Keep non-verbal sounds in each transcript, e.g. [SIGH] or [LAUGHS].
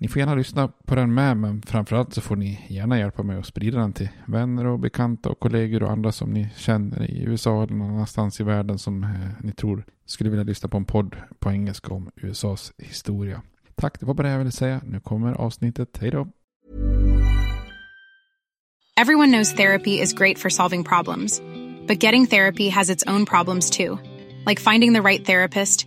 Ni får gärna lyssna på den med, men framförallt så får ni gärna hjälpa mig att sprida den till vänner och bekanta och kollegor och andra som ni känner i USA eller någon annanstans i världen som eh, ni tror skulle vilja lyssna på en podd på engelska om USAs historia. Tack, det var bara det jag ville säga. Nu kommer avsnittet. Hej då! Everyone knows therapy is great for solving problems, but getting therapy has its own problems too, like finding the right therapist,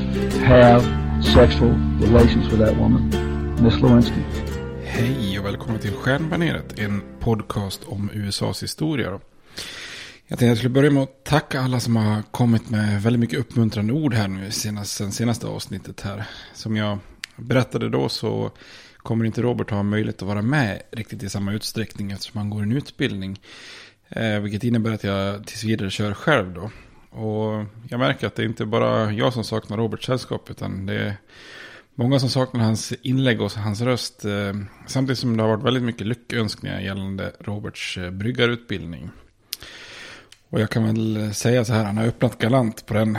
have sexual relations with that woman, Miss Lewinsky. Hej och välkomna till Stjärnbaneret, en podcast om USAs historia. Jag tänkte att jag skulle börja med att tacka alla som har kommit med väldigt mycket uppmuntrande ord här nu senast, sen senaste avsnittet här. Som jag berättade då så kommer inte Robert ha möjlighet att vara med riktigt i samma utsträckning eftersom han går en utbildning. Eh, vilket innebär att jag tills vidare kör själv då. Och jag märker att det inte bara jag som saknar Roberts sällskap utan det är många som saknar hans inlägg och hans röst. Eh, samtidigt som det har varit väldigt mycket lyckönskningar gällande Roberts eh, bryggarutbildning. Och jag kan väl eh, säga så här, han har öppnat galant på den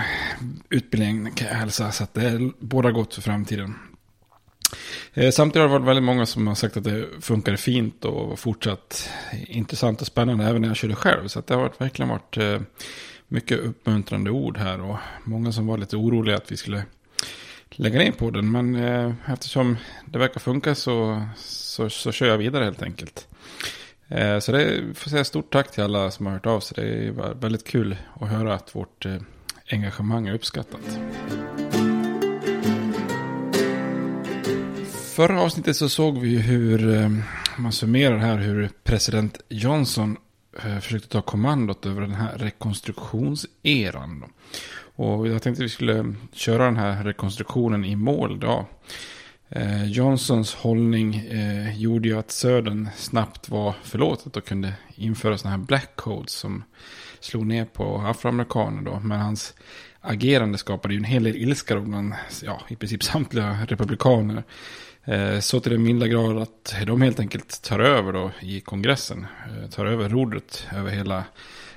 utbildningen kan jag hälsa. Så att det är båda gott för framtiden. Samtidigt har det varit väldigt många som har sagt att det funkar fint och var fortsatt intressant och spännande även när jag körde själv. Så att det har varit, verkligen varit eh, mycket uppmuntrande ord här och många som var lite oroliga att vi skulle lägga ner på den. Men eh, eftersom det verkar funka så, så, så kör jag vidare helt enkelt. Eh, så det får säga stort tack till alla som har hört av sig. Det är väldigt kul att höra att vårt eh, engagemang är uppskattat. Förra avsnittet så såg vi hur eh, man summerar här hur president Johnson Eh, försökte ta kommandot över den här rekonstruktionseran. Och jag tänkte att vi skulle köra den här rekonstruktionen i mål idag. Eh, Johnsons hållning eh, gjorde ju att Södern snabbt var förlåtet och kunde införa sådana här black codes som slog ner på afroamerikaner då. Men hans agerande skapade ju en hel del ilska bland ja, i princip samtliga republikaner. Eh, så till den milda grad att de helt enkelt tar över då i kongressen. Eh, tar över rodret över hela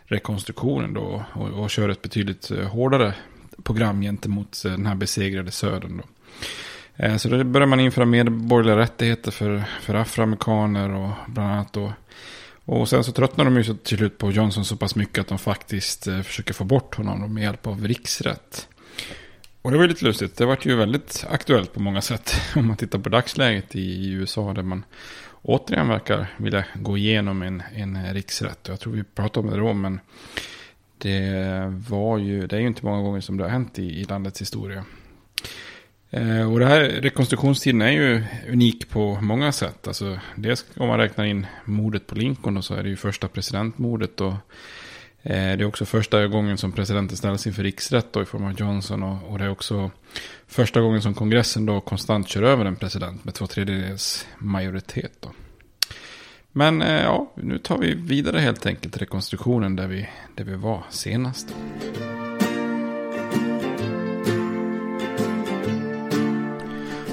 rekonstruktionen då och, och kör ett betydligt eh, hårdare program gentemot den här besegrade södern. Då. Så då börjar man införa medborgerliga rättigheter för, för afroamerikaner och bland annat då. Och sen så tröttnar de ju till slut på Johnson så pass mycket att de faktiskt försöker få bort honom med hjälp av riksrätt. Och det var ju lite lustigt. Det var ju väldigt aktuellt på många sätt. [LAUGHS] Om man tittar på dagsläget i USA där man återigen verkar vilja gå igenom en, en riksrätt. Jag tror vi pratade om det då, men det var ju, det är ju inte många gånger som det har hänt i, i landets historia. Eh, och det här rekonstruktionstiden är ju unik på många sätt. Alltså, dels om man räknar in mordet på Lincoln och så är det ju första presidentmordet. Och Eh, det är också första gången som presidenten ställs inför riksrätt då, i form av Johnson. Och, och, det är också första gången som kongressen då konstant kör över en president med två tredjedels majoritet. Då. Men eh, ja, nu tar vi vidare helt enkelt rekonstruktionen där vi, där vi var senast.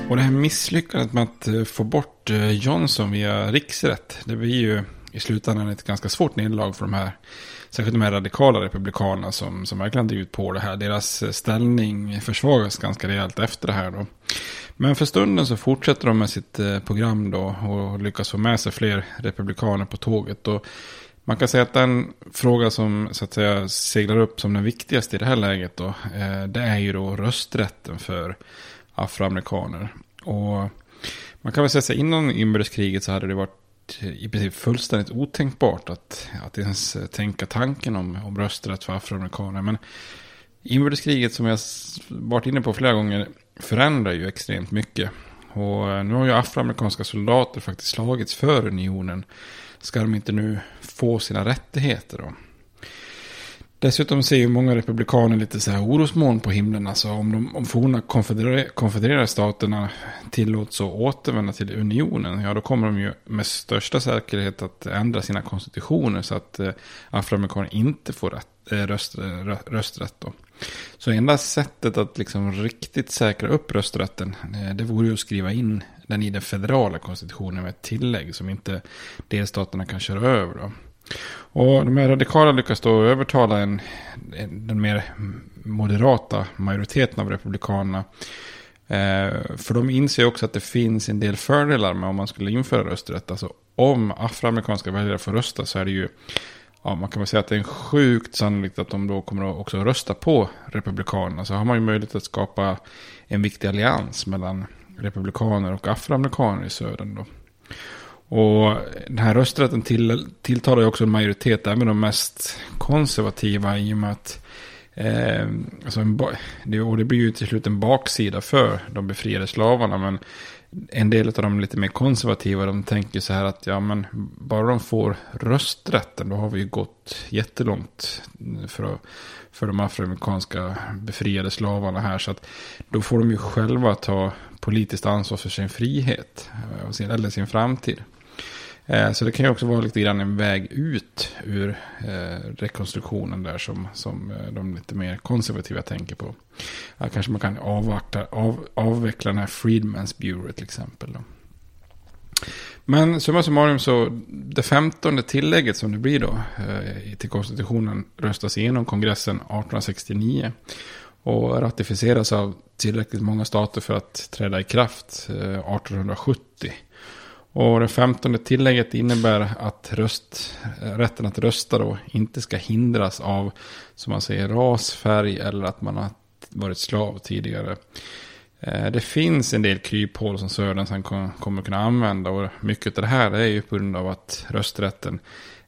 Och det här misslyckandet med att eh, få bort Johnson via riksrätt, det blir ju i slutändan ett ganska svårt nederlag för de här särskilt de här radikala republikanerna som, som verkligen drivit på det här. Deras eh, ställning försvagas ganska rejält efter det här då. Men för stunden så fortsätter de med sitt eh, program då och lyckas få med sig fler republikaner på tåget. Och man kan säga att den fråga som så att säga seglar upp som den viktigaste i det här läget då, eh, det är ju då rösträtten för afroamerikaner. Och man kan väl säga att innan inbördeskriget så hade det varit i princip fullständigt otänkbart att, att ens tänka tanken om, om rösträtt för afroamerikaner. Men inbördeskriget som jag varit inne på flera gånger förändrar ju extremt mycket. Och eh, nu har ju afroamerikanska soldater faktiskt slagits för unionen. Ska de inte nu få sina rättigheter då? Dessutom ser ju många republikaner lite så här orosmoln på himlen. Alltså om de om forna konfedererade, konfedererade staterna tillåts att återvända till unionen. Ja, då kommer de ju med största säkerhet att ändra sina konstitutioner. Så att eh, afroamerikaner inte får rätt, eh, röst, eh, rö, rösträtt då. Så enda sättet att liksom riktigt säkra upp rösträtten. Eh, det vore ju att skriva in den i den federala konstitutionen med ett tillägg. Som inte delstaterna kan köra över då. Och de här radikala lyckas då övertala en, en, den mer moderata majoriteten av republikanerna. Eh, för de inser också att det finns en del fördelar med om man skulle införa rösträtt. Alltså om afroamerikanska väljare får rösta så är det ju, ja man kan väl säga att det är sjukt sannolikt att de då kommer att också rösta på republikanerna. Så har man ju möjlighet att skapa en viktig allians mellan republikaner och afroamerikaner i södern då. Och den här rösträtten till, tilltalar ju också en majoritet, även de mest konservativa, i och med att eh, alltså en, det, och det blir ju till slut en baksida för de befriade slavarna. Men en del av de lite mer konservativa, de tänker så här att ja men bara de får rösträtten, då har vi ju gått jättelångt för, för de afroamerikanska befriade slavarna här. Så att då får de ju själva ta politiskt ansvar för sin frihet, eh, eller sin framtid. Eh, så det kan ju också vara lite grann en väg ut ur eh, rekonstruktionen där som, som eh, de lite mer konservativa tänker på. Ja, kanske man kan avvakta, av, avveckla den här Freedmans Bureau till exempel. Då. Men summa summarum så det femtonde tillägget som det blir då till konstitutionen röstas igenom kongressen 1869 och ratificeras av tillräckligt många stater för att träda i kraft 1870. Och det femtonde tillägget innebär att röst, rätten att rösta då inte ska hindras av, som man säger, ras, färg eller att man har varit slav tidigare. Eh, det finns en del kryphål som Södern sen kommer kunna använda och mycket av det här är ju på grund av att rösträtten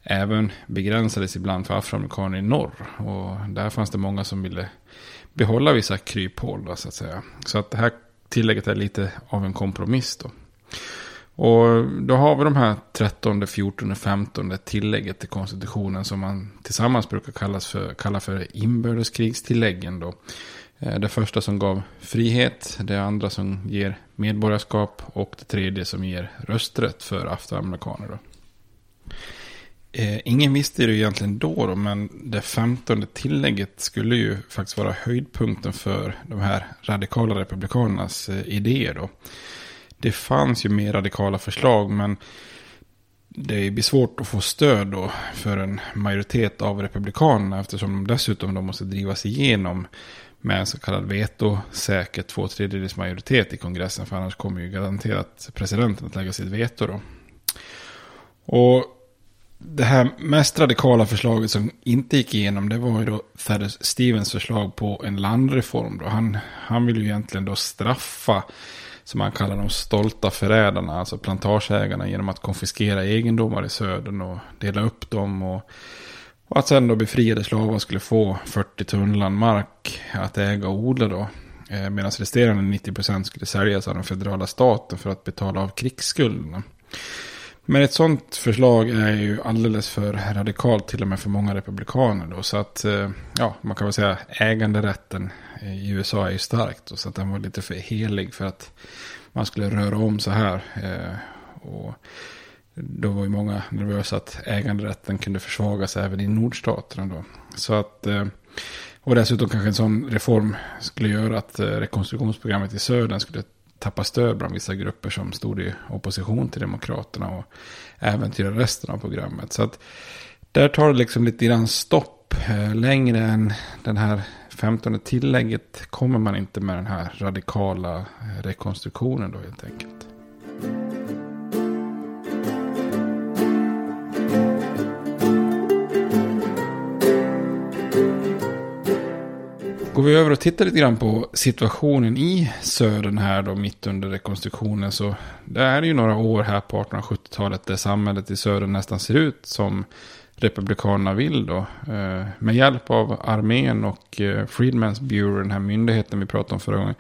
även begränsades ibland för afroamerikaner i norr. Och där fanns det många som ville behålla vissa kryphål då, så att säga. Så att det här tillägget är lite av en kompromiss då. Och då har vi de här 13, 14, 15 tillägget till konstitutionen som man tillsammans brukar kallas för, kalla för inbördeskrigstilläggen. Då. Eh, det första som gav frihet, det andra som ger medborgarskap och det tredje som ger rösträtt för afroamerikaner. Eh, ingen visste det egentligen då, då, men det femtonde tillägget skulle ju faktiskt vara höjdpunkten för de här radikala republikanernas eh, idéer. Då. Det fanns ju mer radikala förslag, men det blir svårt att få stöd då för en majoritet av republikanerna eftersom de dessutom då måste drivas igenom med en så kallad vetosäker två tredjedels majoritet i kongressen. För annars kommer ju garanterat presidenten att lägga sitt veto då. Och det här mest radikala förslaget som inte gick igenom det var ju då Thaddeus Stevens förslag på en landreform. Då. Han, han vill ju egentligen då straffa, som man kallar de stolta förrädarna, alltså plantageägarna genom att konfiskera egendomar i södern och dela upp dem. Och, och att sen då befriade slavar skulle få 40 tunnland mark att äga och odla då. Eh, medan resterande 90% skulle säljas av den federala staten för att betala av krigsskulderna. Men ett sånt förslag är ju alldeles för radikalt till och med för många republikaner. Då, så att, eh, ja, man kan väl säga äganderätten Eh, i USA är ju starkt. så att den var lite för helig för att man skulle röra om så här. Eh, och då var ju många nervösa att äganderätten kunde försvagas även i nordstaterna då. Så att, eh, och dessutom kanske en sån reform skulle göra att rekonstruktionsprogrammet i södern skulle tappa stöd bland vissa grupper som stod i opposition till Demokraterna och äventyra resten av programmet. Så att där tar det liksom lite grann stopp. Längre än den här 15 tillägget kommer man inte med den här radikala eh, rekonstruktionen då helt enkelt. Går vi över och tittar lite grann på situationen i södern här då mitt under rekonstruktionen så det är ju några år här på 1870-talet där samhället i södern nästan ser ut som republikanerna vill då. Eh, med hjälp av armén och eh, Freedmen's Bureau, den här myndigheten vi pratade om förra gången,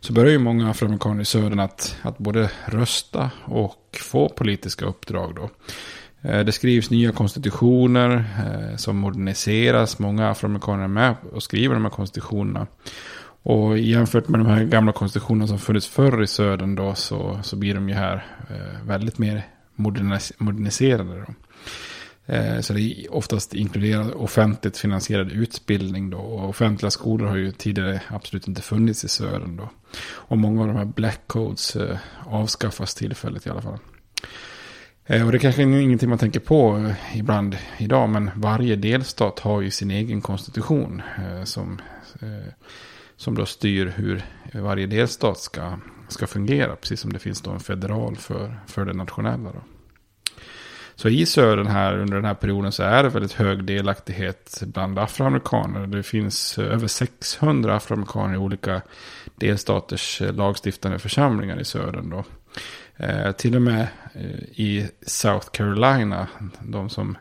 så börjar ju många afroamerikaner i södern att, att både rösta och få politiska uppdrag då. Eh, det skrivs nya konstitutioner som moderniseras. Många afroamerikaner är med och skriver de här konstitutionerna. Och jämfört med de här gamla konstitutionerna som funnits förr i södern då så, så blir de ju här väldigt mer moderniserade. Då. Eh, så det oftast inkluderar offentligt finansierad utbildning då. Och offentliga skolor har ju tidigare absolut inte funnits i Sören. då. Och många av de här black codes eh, avskaffas tillfälligt i alla fall. Eh, och det kanske är ingenting man tänker på ibland idag, men varje delstat har ju sin egen konstitution som, som då styr hur varje delstat ska, ska fungera, precis som det finns då en federal för, för det nationella. Då. Så i södern här under den här perioden så är det väldigt hög delaktighet bland afroamerikaner. Det finns eh, över 600 afroamerikaner i olika delstaters eh, lagstiftande församlingar i södern. Då. Eh, till och med eh, i South Carolina, de som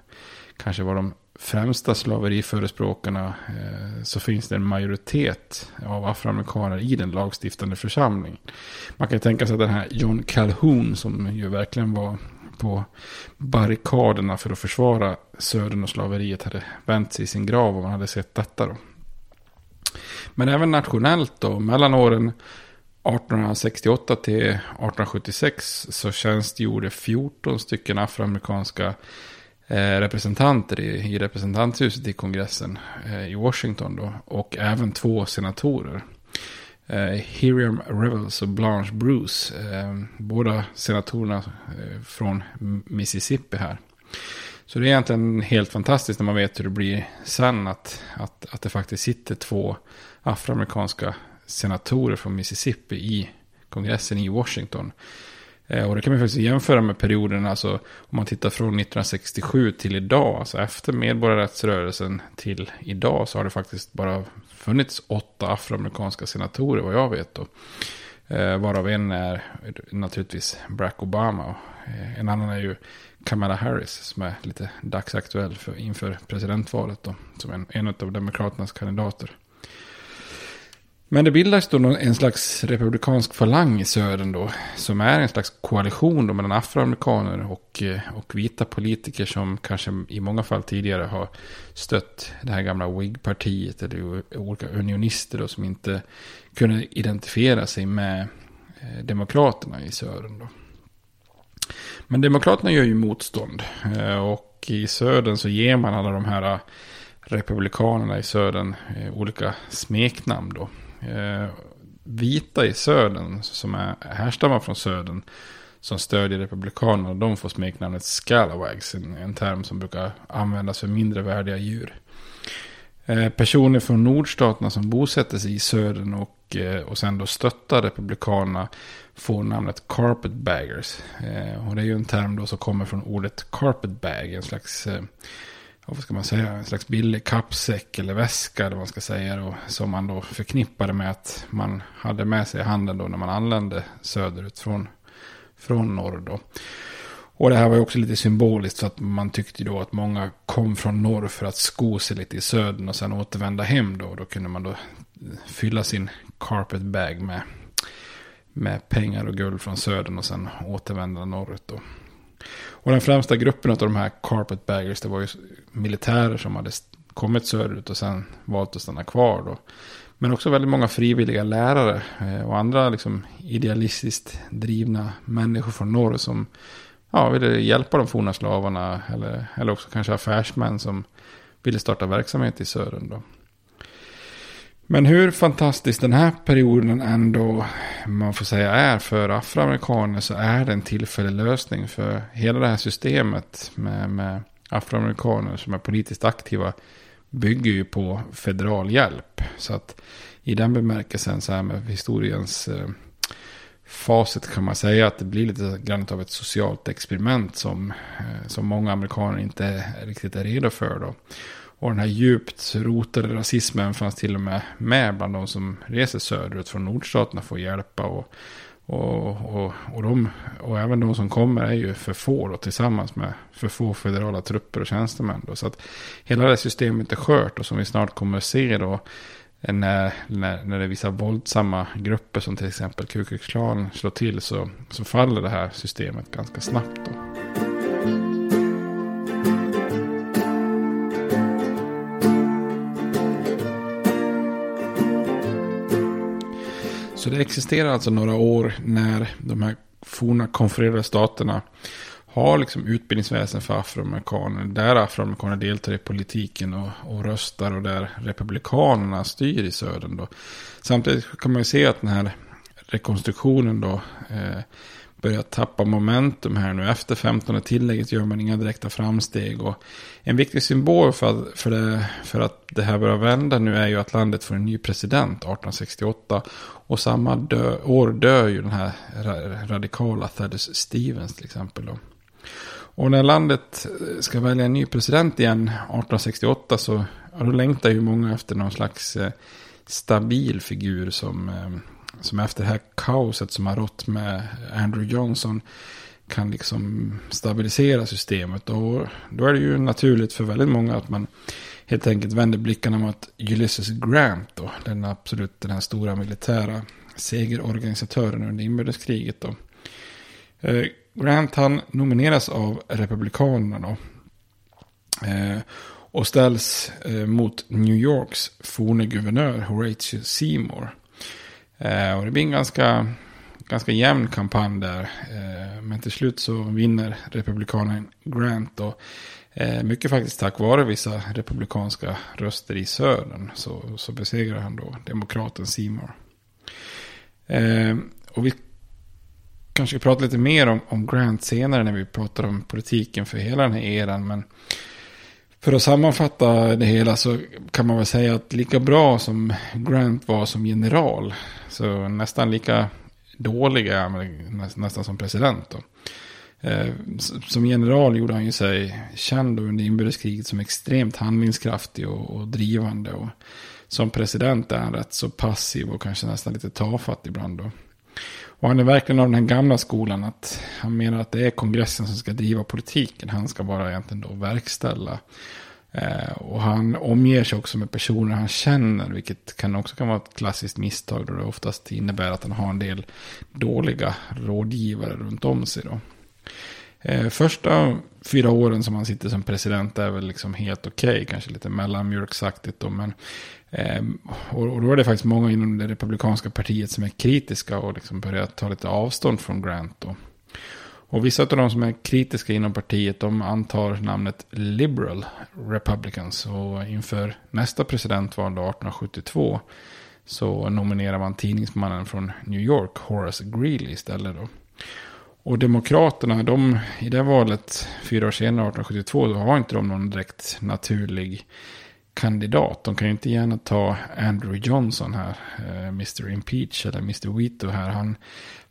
kanske var de främsta slaveriförespråkarna, eh, så finns det en majoritet av afroamerikaner i den lagstiftande församlingen. Man kan tänka sig att den här John Calhoun, som ju verkligen var på barrikaderna för att försvara södern och slaveriet, hade vänt sig i sin grav om man hade sett detta. Då. Men även nationellt då, mellan åren 1868 till 1876 så tjänstgjorde 14 stycken afroamerikanska eh, representanter i, i representanthuset i kongressen eh, i Washington då. Och även två senatorer. Eh, Hiriam Revels och Blanche Bruce. Eh, båda senatorerna eh, från Mississippi här. Så det är egentligen helt fantastiskt när man vet hur det blir sen att, att, att det faktiskt sitter två afroamerikanska senatorer från Mississippi i kongressen i Washington. Eh, och det kan man faktiskt jämföra med perioden, alltså om man tittar från 1967 till idag, alltså efter medborgarrättsrörelsen till idag, så har det faktiskt bara funnits åtta afroamerikanska senatorer, vad jag vet då. Eh, varav en är naturligtvis Barack Obama. Eh, en annan är ju Kamala Harris som är lite dagsaktuell för, inför presidentvalet då. Som en, en av demokraternas kandidater. Men det bildas då en slags republikansk falang i södern då. Som är en slags koalition då mellan afroamerikaner och, eh, och vita politiker som kanske i många fall tidigare har stött det här gamla Whig-partiet. Eller olika unionister då som inte kunde identifiera sig med eh, demokraterna i södern då. Men demokraterna gör ju motstånd. Eh, och i södern så ger man alla de här republikanerna i södern olika smeknamn då. Eh, vita i södern som är härstammar från södern som stödjer republikanerna, de får smeknamnet scalawags, en, en term som brukar användas för mindre värdiga djur. Eh, personer från nordstaterna som bosätter sig i södern och, eh, och sen då stöttar republikanerna får namnet carpetbaggers. Eh, och det är ju en term då som kommer från ordet carpetbag, en slags eh, vad ska man säga, en slags billig kappsäck eller väska eller vad man ska säga. Då, som man då förknippade med att man hade med sig i handen då när man anlände söderut från, från norr då. Och det här var ju också lite symboliskt för att man tyckte då att många kom från norr för att sko sig lite i södern och sen återvända hem då. Då kunde man då fylla sin carpet bag med, med pengar och guld från södern och sen återvända norrut då. Och den främsta gruppen av de här carpetbaggers det var ju militärer som hade kommit söderut och sen valt att stanna kvar då. Men också väldigt många frivilliga lärare eh, och andra liksom idealistiskt drivna människor från norr som ja, ville hjälpa de forna slavarna. Eller, eller också kanske affärsmän som ville starta verksamhet i södern. Då. Men hur fantastisk den här perioden ändå man får säga är för afroamerikaner så är det en tillfällig lösning för hela det här systemet med, med afroamerikaner som är politiskt aktiva bygger ju på federal hjälp. Så att i den bemärkelsen så här med historiens eh, facit kan man säga att det blir lite grann av ett socialt experiment som, eh, som många amerikaner inte riktigt är redo för. Då. Och den här djupt rotade rasismen fanns till och med med bland de som reser söderut från nordstaterna för att hjälpa. Och, och, och, och, de, och även de som kommer är ju för få då, tillsammans med för få federala trupper och tjänstemän. Då. Så att hela det systemet är skört och som vi snart kommer att se då när, när, när det är vissa våldsamma grupper som till exempel Ku Klux Klan slår till så, så faller det här systemet ganska snabbt. Då. Så det existerar alltså några år när de här forna konfererade staterna har liksom utbildningsväsen för afroamerikaner. Där afroamerikaner deltar i politiken och, och röstar och där republikanerna styr i södern. Då. Samtidigt kan man ju se att den här rekonstruktionen då eh, börjar tappa momentum här nu. Efter 15 tillägget gör man inga direkta framsteg. Och en viktig symbol för, för, det, för att det här börjar vända nu är ju att landet får en ny president 1868. Och samma dö, år dör ju den här radikala Thaddeus Stevens till exempel. Då. Och när landet ska välja en ny president igen 1868 så då längtar ju många efter någon slags eh, stabil figur som, eh, som efter det här kaoset som har rått med Andrew Johnson kan liksom stabilisera systemet. Och då är det ju naturligt för väldigt många att man helt enkelt vänder blickarna mot Ulysses Grant då. Den absolut den här stora militära segerorganisatören under inbördeskriget då. Eh, Grant han nomineras av Republikanerna då. Eh, och ställs eh, mot New Yorks forne guvernör Horatio Seymour. Eh, och det blir en ganska, ganska jämn kampanj där. Eh, men till slut så vinner republikanen Grant Och Eh, mycket faktiskt tack vare vissa republikanska röster i södern. Så, så besegrar han då demokraten Seymour. Eh, och vi kanske prata lite mer om, om Grant senare när vi pratar om politiken för hela den här eran. Men för att sammanfatta det hela så kan man väl säga att lika bra som Grant var som general. Så nästan lika dåliga, nästan som president. Då. Eh, som general gjorde han ju sig känd under inbördeskriget som extremt handlingskraftig och, och drivande. Och som president är han rätt så passiv och kanske nästan lite tafatt ibland. Då. Och han är verkligen av den här gamla skolan. att Han menar att det är kongressen som ska driva politiken. Han ska bara egentligen då verkställa. Eh, och han omger sig också med personer han känner. Vilket kan också kan vara ett klassiskt misstag. Då det oftast innebär att han har en del dåliga rådgivare runt om sig. Då. Eh, första fyra åren som han sitter som president är väl liksom helt okej. Okay, kanske lite mellanmjölksaktigt då. Men eh, och då är det faktiskt många inom det republikanska partiet som är kritiska och liksom börjar ta lite avstånd från Grant. Då. Och vissa av de som är kritiska inom partiet de antar namnet Liberal Republicans. Och inför nästa presidentval 1872 så nominerar man tidningsmannen från New York, Horace Greeley istället. Då. Och Demokraterna, de, i det valet fyra år senare, 1872, då har inte de någon direkt naturlig kandidat. De kan ju inte gärna ta Andrew Johnson här, eh, Mr. Impeach eller Mr. Vito här. Han,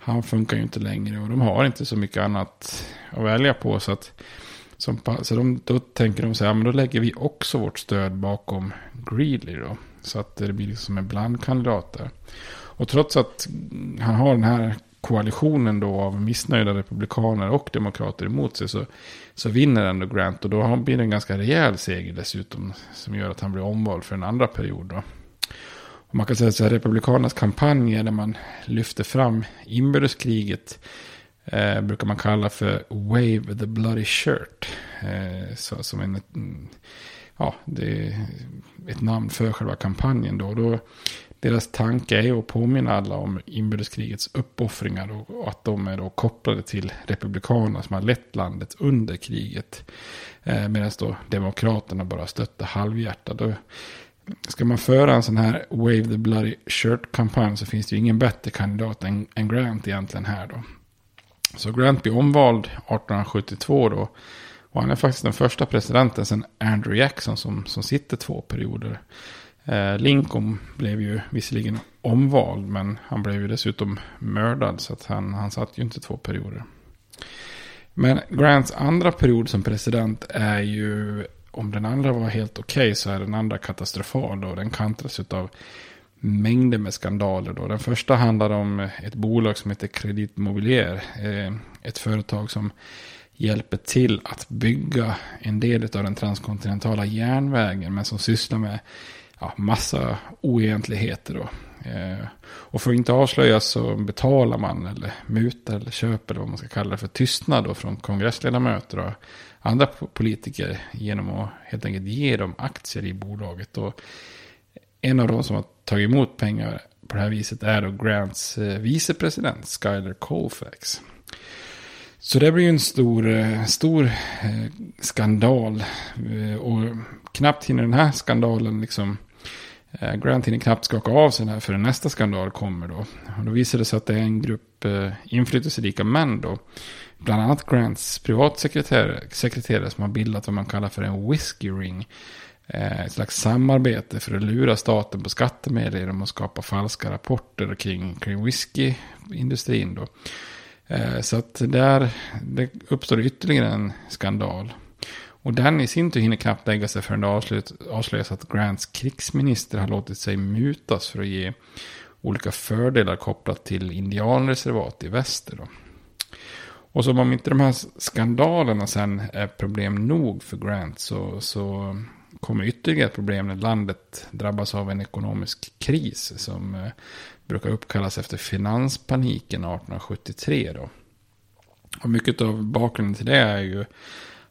han funkar ju inte längre och de har inte så mycket annat att välja på. Så, att, som, så de, då tänker de så här, men då lägger vi också vårt stöd bakom Greeley då. Så att det blir liksom en blandkandidat där. Och trots att han har den här koalitionen då av missnöjda republikaner och demokrater emot sig så, så vinner ändå Grant och då blir det en ganska rejäl seger dessutom som gör att han blir omvald för en andra period. Då. Man kan säga att republikanernas kampanjer där man lyfter fram inbördeskriget eh, brukar man kalla för Wave the Bloody Shirt. Eh, så, som en, ja, det är ett namn för själva kampanjen då. då deras tanke är att påminna alla om inbördeskrigets uppoffringar och att de är då kopplade till republikanerna som har lett landet under kriget. Eh, Medan då demokraterna bara stötte halvhjärtat. Ska man föra en sån här Wave the Bloody Shirt-kampanj så finns det ju ingen bättre kandidat än, än Grant egentligen här då. Så Grant blir omvald 1872 då. Och han är faktiskt den första presidenten sedan Andrew Jackson som, som sitter två perioder. Eh, Lincoln blev ju visserligen omvald men han blev ju dessutom mördad så att han, han satt ju inte två perioder. Men Grants andra period som president är ju, om den andra var helt okej okay, så är den andra katastrofal och den kantras av mängder med skandaler. Då. Den första handlar om ett bolag som heter Credit Mobilier. Eh, ett företag som hjälper till att bygga en del av den transkontinentala järnvägen men som sysslar med ja, massa oegentligheter. Då. Eh, och för att inte avslöjas så betalar man eller mutar eller köper Eller vad man ska kalla det för tystnad då från kongressledamöter och andra politiker genom att helt enkelt ge dem aktier i bolaget. Och en av de som har tagit emot pengar på det här viset är då Grants eh, vicepresident Skyler Colfax. Så det blir ju en stor, eh, stor eh, skandal. Och knappt hinner den här skandalen liksom Grant hinner knappt skaka av sig här förrän nästa skandal kommer då. Och då visar det sig att det är en grupp inflytelserika män då. Bland annat Grants privatsekreterare som har bildat vad man kallar för en whisky ring. Eh, ett slags samarbete för att lura staten på skattemedel genom att skapa falska rapporter kring, kring whiskyindustrin då. Eh, så att där det uppstår ytterligare en skandal. Och den i sin tur hinner knappt lägga sig förrän det avslöjas att Grants krigsminister har låtit sig mutas för att ge olika fördelar kopplat till indianreservat i väster. Då. Och som om inte de här skandalerna sen är problem nog för Grant så, så kommer ytterligare ett problem när landet drabbas av en ekonomisk kris som eh, brukar uppkallas efter finanspaniken 1873. Då. Och mycket av bakgrunden till det är ju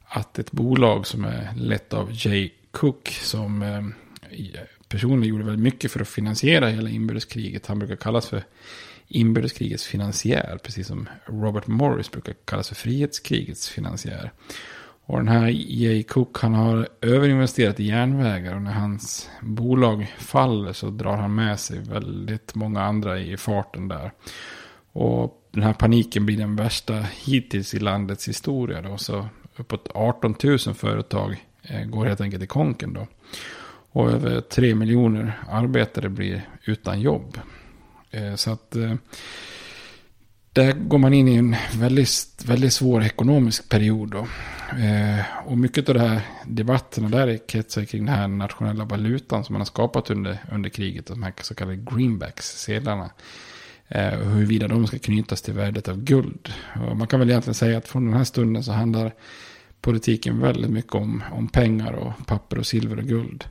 att ett bolag som är lett av Jay Cook som eh, personligen gjorde väldigt mycket för att finansiera hela inbördeskriget. Han brukar kallas för inbördeskrigets finansiär, precis som Robert Morris brukar kallas för frihetskrigets finansiär. Och den här Jay Cook han har överinvesterat i järnvägar och när hans bolag faller så drar han med sig väldigt många andra i farten där. Och den här paniken blir den värsta hittills i landets historia då. Så uppåt 18 000 företag eh, går helt enkelt i konken då. Och över 3 miljoner arbetare blir utan jobb. Eh, så att eh, där går man in i en väldigt, väldigt svår ekonomisk period. Då. Eh, och mycket av det här debatterna där kretsar kring den här nationella valutan som man har skapat under, under kriget. De här så kallade greenbacks, sedlarna. Och Huruvida de ska knytas till värdet av guld. Och man kan väl egentligen säga att från den här stunden så handlar politiken väldigt mycket om, om pengar och papper och silver och guld.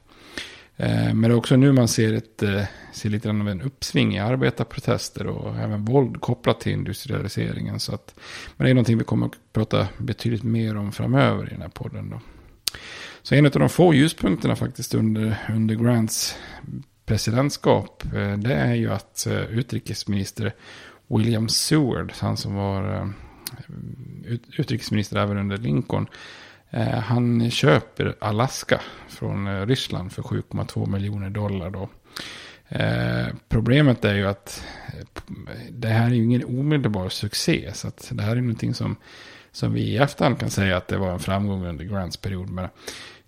Eh, men det är också nu man ser, ett, eh, ser lite av en uppsving i arbetarprotester och även våld kopplat till industrialiseringen. Så att, men det är någonting vi kommer att prata betydligt mer om framöver i den här podden. Då. Så en av de få ljuspunkterna faktiskt under, under Grants presidentskap, eh, det är ju att utrikesminister William Seward, han som var utrikesminister även under Lincoln. Eh, han köper Alaska från eh, Ryssland för 7,2 miljoner dollar då. Eh, problemet är ju att eh, det här är ju ingen omedelbar succé. Så att det här är någonting som, som vi i efterhand kan säga att det var en framgång under Grants period. Men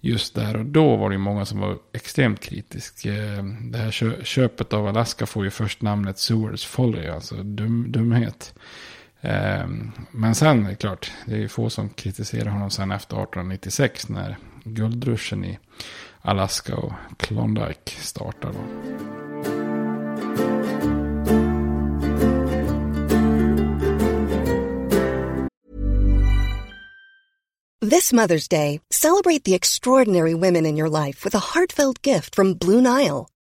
just där och då var det ju många som var extremt kritiska. Eh, det här köpet av Alaska får ju först namnet Sewers Folly, alltså dum, dumhet. Ehm, men sen är det klart, det är ju få som kritiserar honom sen efter 1896 när guldruschen i Alaska och Klondike startar. This Mother's Day, celebrate the extraordinary women in your life with a heartfelt gift from Blue Nile.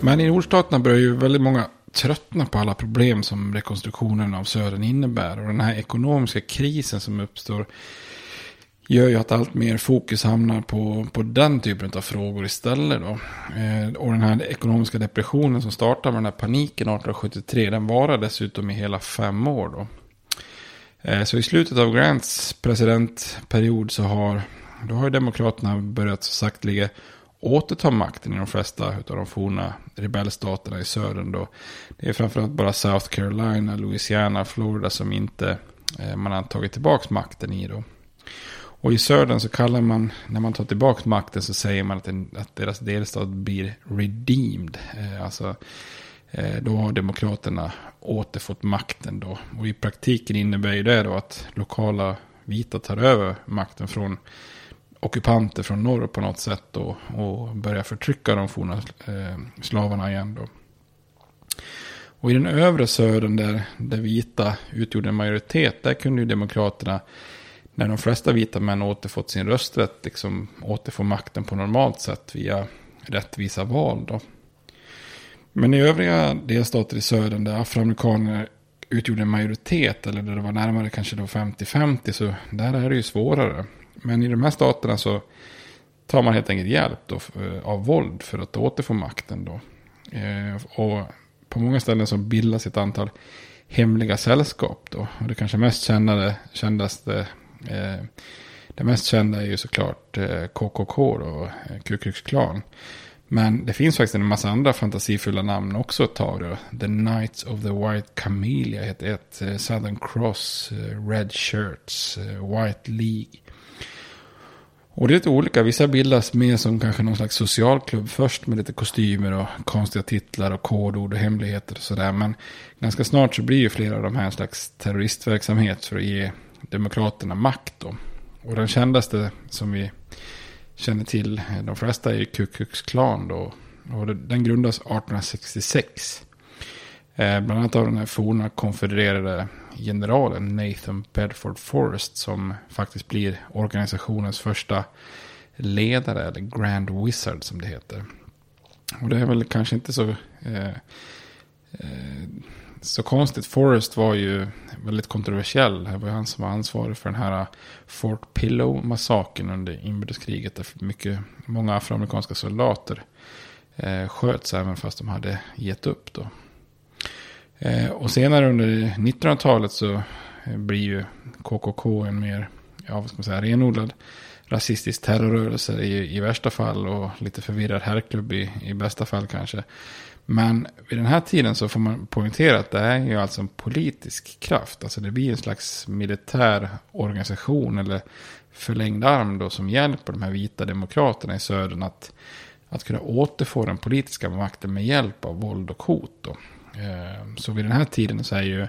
Men i nordstaterna börjar ju väldigt många tröttna på alla problem som rekonstruktionen av södern innebär. Och den här ekonomiska krisen som uppstår gör ju att allt mer fokus hamnar på, på den typen av frågor istället. Då. Eh, och den här ekonomiska depressionen som startade med den här paniken 1873, den varar dessutom i hela fem år. Då. Eh, så i slutet av Grants presidentperiod så har, då har ju Demokraterna börjat så sakteliga återta makten i de flesta av de forna rebellstaterna i södern. Då. Det är framförallt bara South Carolina, Louisiana, Florida som inte eh, man har tagit tillbaka makten i. Då. Och i södern så kallar man, när man tar tillbaka makten så säger man att, en, att deras delstat blir redeemed. Eh, alltså, eh, då har demokraterna återfått makten då. Och i praktiken innebär ju det då att lokala vita tar över makten från ockupanter från norr på något sätt då, och börja förtrycka de forna eh, slavarna igen. Då. Och i den övre södern där, det vita utgjorde en majoritet, där kunde ju demokraterna, när de flesta vita män återfått sin rösträtt, liksom återfå makten på normalt sätt via rättvisa val. Då. Men i övriga delstater i södern där afroamerikaner utgjorde en majoritet, eller där det var närmare kanske då 50-50, så där är det ju svårare. Men i de här staterna så tar man helt enkelt hjälp då, eh, av våld för att återfå makten. Då. Eh, och på många ställen så bildas ett antal hemliga sällskap. Då. Och det kanske mest kända, kändaste, eh, det mest kända är ju såklart eh, KKK och eh, Ku Klux Klan. Men det finns faktiskt en massa andra fantasifulla namn också ett tag. Då. The Knights of the White Camellia heter ett. Southern Cross, Red Shirts, White League. Och det är lite olika. Vissa bildas mer som kanske någon slags socialklubb först med lite kostymer och konstiga titlar och kodord och hemligheter och sådär. Men ganska snart så blir ju flera av de här en slags terroristverksamhet för att ge demokraterna makt då. Och den kändaste som vi känner till, de flesta är ju Ku Klux Klan då. Och den grundas 1866. Eh, bland annat av den här forna konfedererade generalen Nathan Bedford Forrest som faktiskt blir organisationens första ledare, eller Grand Wizard som det heter. Och det är väl kanske inte så, eh, eh, så konstigt. Forrest var ju väldigt kontroversiell. Det var han som var ansvarig för den här Fort Pillow-massakern under inbördeskriget. Där mycket, många afroamerikanska soldater eh, sköts även fast de hade gett upp. Då. Eh, och senare under 1900-talet så eh, blir ju KKK en mer, ja vad ska man säga, renodlad rasistisk terrorrörelse i, i värsta fall och lite förvirrad herrklubb i, i bästa fall kanske. Men vid den här tiden så får man poängtera att det är ju alltså en politisk kraft. Alltså det blir en slags militär organisation eller förlängd arm då som hjälper de här vita demokraterna i södern att, att kunna återfå den politiska makten med hjälp av våld och hot. Då. Eh, så vid den här tiden så är ju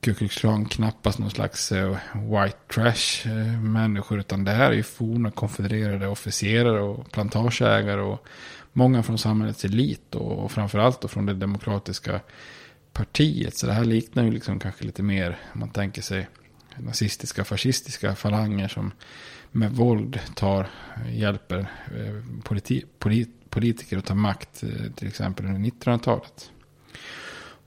Ku Klux Klan knappast någon slags eh, white trash eh, människor. Utan det här är ju forna konfedererade officerare och plantageägare och många från samhällets elit. Och framförallt då från det demokratiska partiet. Så det här liknar ju liksom kanske lite mer, om man tänker sig nazistiska, fascistiska falanger som med våld tar, hjälper politi, polit, politiker att ta makt, till exempel under 1900-talet.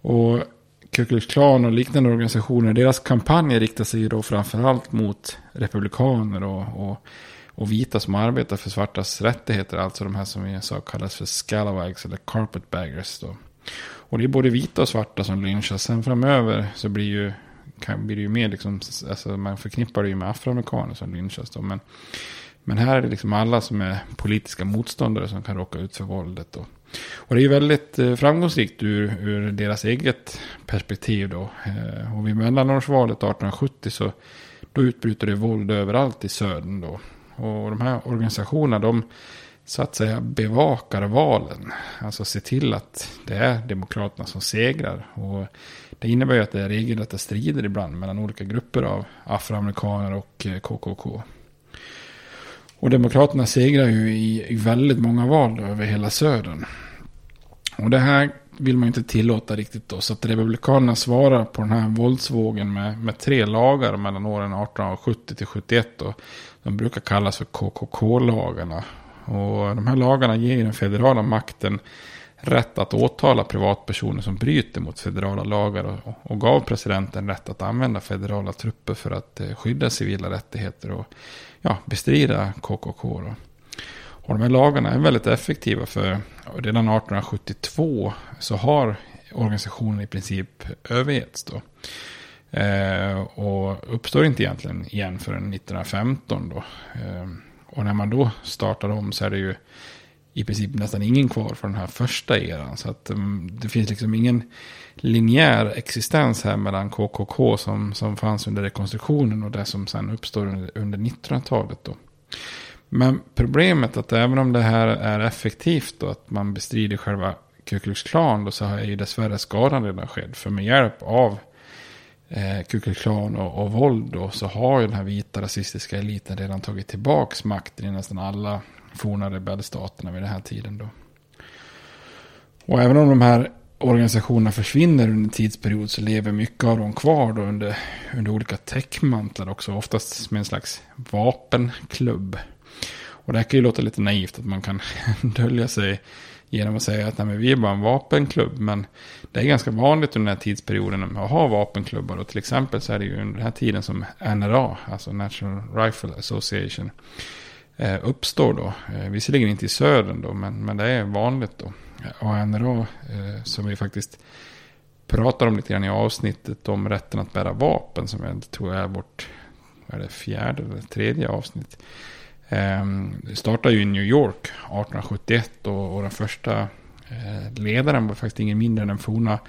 Och Ku Klux Klan och liknande organisationer, deras kampanjer riktar sig ju då framförallt mot republikaner och, och, och, vita som arbetar för svartas rättigheter. Alltså de här som vi sa kallas för scalawags eller carpetbaggers. Då. Och det är både vita och svarta som lynchas. Sen framöver så blir, ju, kan, blir det ju mer liksom, alltså man förknippar det ju med afroamerikaner som lynchas. Då. Men, men här är det liksom alla som är politiska motståndare som kan råka ut för våldet. Då. Och det är ju väldigt eh, framgångsrikt ur, ur deras eget perspektiv då. Eh, och vid mellanårsvalet 1870 så då utbryter det våld överallt i södern då. Och de här organisationerna de så att säga bevakar valen. Alltså se till att det är demokraterna som segrar. Och det innebär ju att det är regelrätta strider ibland mellan olika grupper av afroamerikaner och eh, KKK. Och Demokraterna segrar ju i, i väldigt många val över hela södern. Och det här vill man inte tillåta riktigt då. Så att Republikanerna svarar på den här våldsvågen med, med tre lagar mellan åren 1870 till 71. De brukar kallas för KKK-lagarna. Och de här lagarna ger den federala makten rätt att åtala privatpersoner som bryter mot federala lagar och, och gav presidenten rätt att använda federala trupper för att eh, skydda civila rättigheter och ja, bestrida KKK. Då. Och de här lagarna är väldigt effektiva för redan 1872 så har organisationen i princip övergetts. Då. Eh, och uppstår inte egentligen igen förrän 1915. Då. Eh, och när man då startar om så är det ju i princip nästan ingen kvar från den här första eran. Så att um, det finns liksom ingen linjär existens här mellan KKK som, som fanns under rekonstruktionen och det som sen uppstår under, under 1900-talet. Då. Men problemet är att även om det här är effektivt och att man bestrider själva Ku Klux Klan då, så är ju dessvärre skadan redan skedd. För med hjälp av eh, Ku Klux Klan och, och våld då, så har ju den här vita rasistiska eliten redan tagit tillbaka makten i nästan alla forna rebellstaterna vid den här tiden. Då. Och även om de här organisationerna försvinner under en tidsperiod så lever mycket av dem kvar då under, under olika täckmantlar också. Oftast med en slags vapenklubb. Och det här kan ju låta lite naivt att man kan [LAUGHS] dölja sig genom att säga att nej, vi är bara en vapenklubb. Men det är ganska vanligt under den här tidsperioden att ha vapenklubbar. Och till exempel så är det ju under den här tiden som NRA, alltså National Rifle Association, Eh, uppstår då. Eh, visserligen inte i södern då, men, men det är vanligt då. Och eh, NRA, som vi faktiskt pratar om lite grann i avsnittet om rätten att bära vapen, som jag tror är vårt är det fjärde eller tredje avsnitt. Det startade ju i New York 1871 och, och den första ledaren var faktiskt ingen mindre än den forna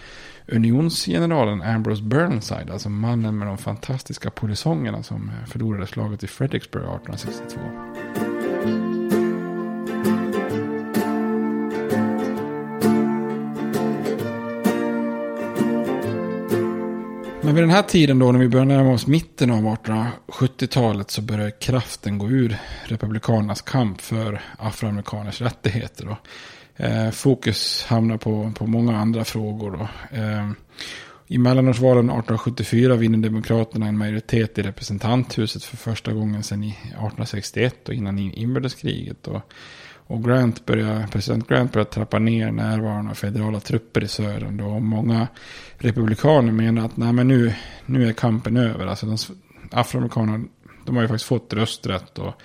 unionsgeneralen Ambrose Burnside. Alltså mannen med de fantastiska polisongerna som eh, förlorade slaget i Fredericksburg 1862. Men vid den här tiden då, när vi börjar närma oss mitten av 1870-talet, så börjar kraften gå ur republikanernas kamp för afroamerikaners rättigheter. Då. Eh, fokus hamnar på, på många andra frågor. Då. Eh, I mellanårsvalen 1874 vinner Demokraterna en majoritet i representanthuset för första gången sedan 1861 och innan inbördeskriget. Och och Grant börjar, president Grant börjar trappa ner närvaron av federala trupper i södern. Då. Och många republikaner menar att Nej, men nu, nu är kampen över. Alltså de, afroamerikanerna de har ju faktiskt fått rösträtt. Och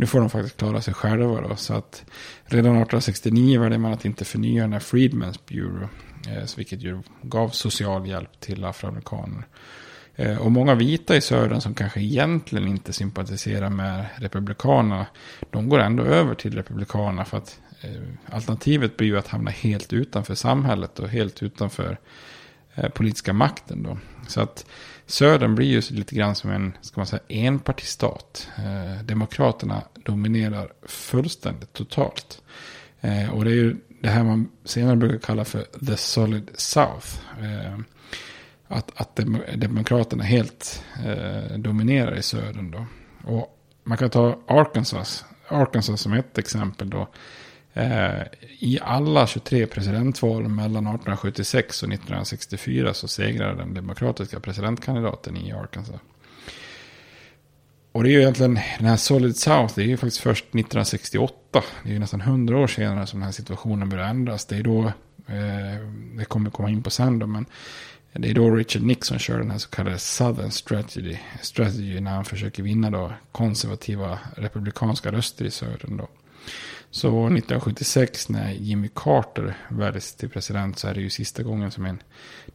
nu får de faktiskt klara sig själva. Då. Så att redan 1869 väljer man att inte förnya den här Freedmen's Bureau. Eh, vilket ju gav social hjälp till afroamerikaner. Eh, och många vita i södern som kanske egentligen inte sympatiserar med Republikanerna. De går ändå över till Republikanerna för att eh, alternativet blir ju att hamna helt utanför samhället och helt utanför eh, politiska makten då. Så att Södern blir ju lite grann som en, ska man säga, enpartistat. Eh, demokraterna dominerar fullständigt totalt. Eh, och det är ju det här man senare brukar kalla för the solid south. Eh, att, att dem, demokraterna helt eh, dominerar i södern då. Och man kan ta Arkansas, Arkansas som ett exempel då. Eh, I alla 23 presidentval mellan 1876 och 1964 så segrade den demokratiska presidentkandidaten i Arkansas. Och det är ju egentligen, den här Solid South, det är ju faktiskt först 1968. Det är ju nästan 100 år senare som den här situationen börjar ändras. Det är då, eh, det kommer komma in på sen då, men det är då Richard Nixon kör den här så kallade Southern Strategy, strategy när han försöker vinna då konservativa republikanska röster i södern då. Så 1976 när Jimmy Carter väljs till president så är det ju sista gången som en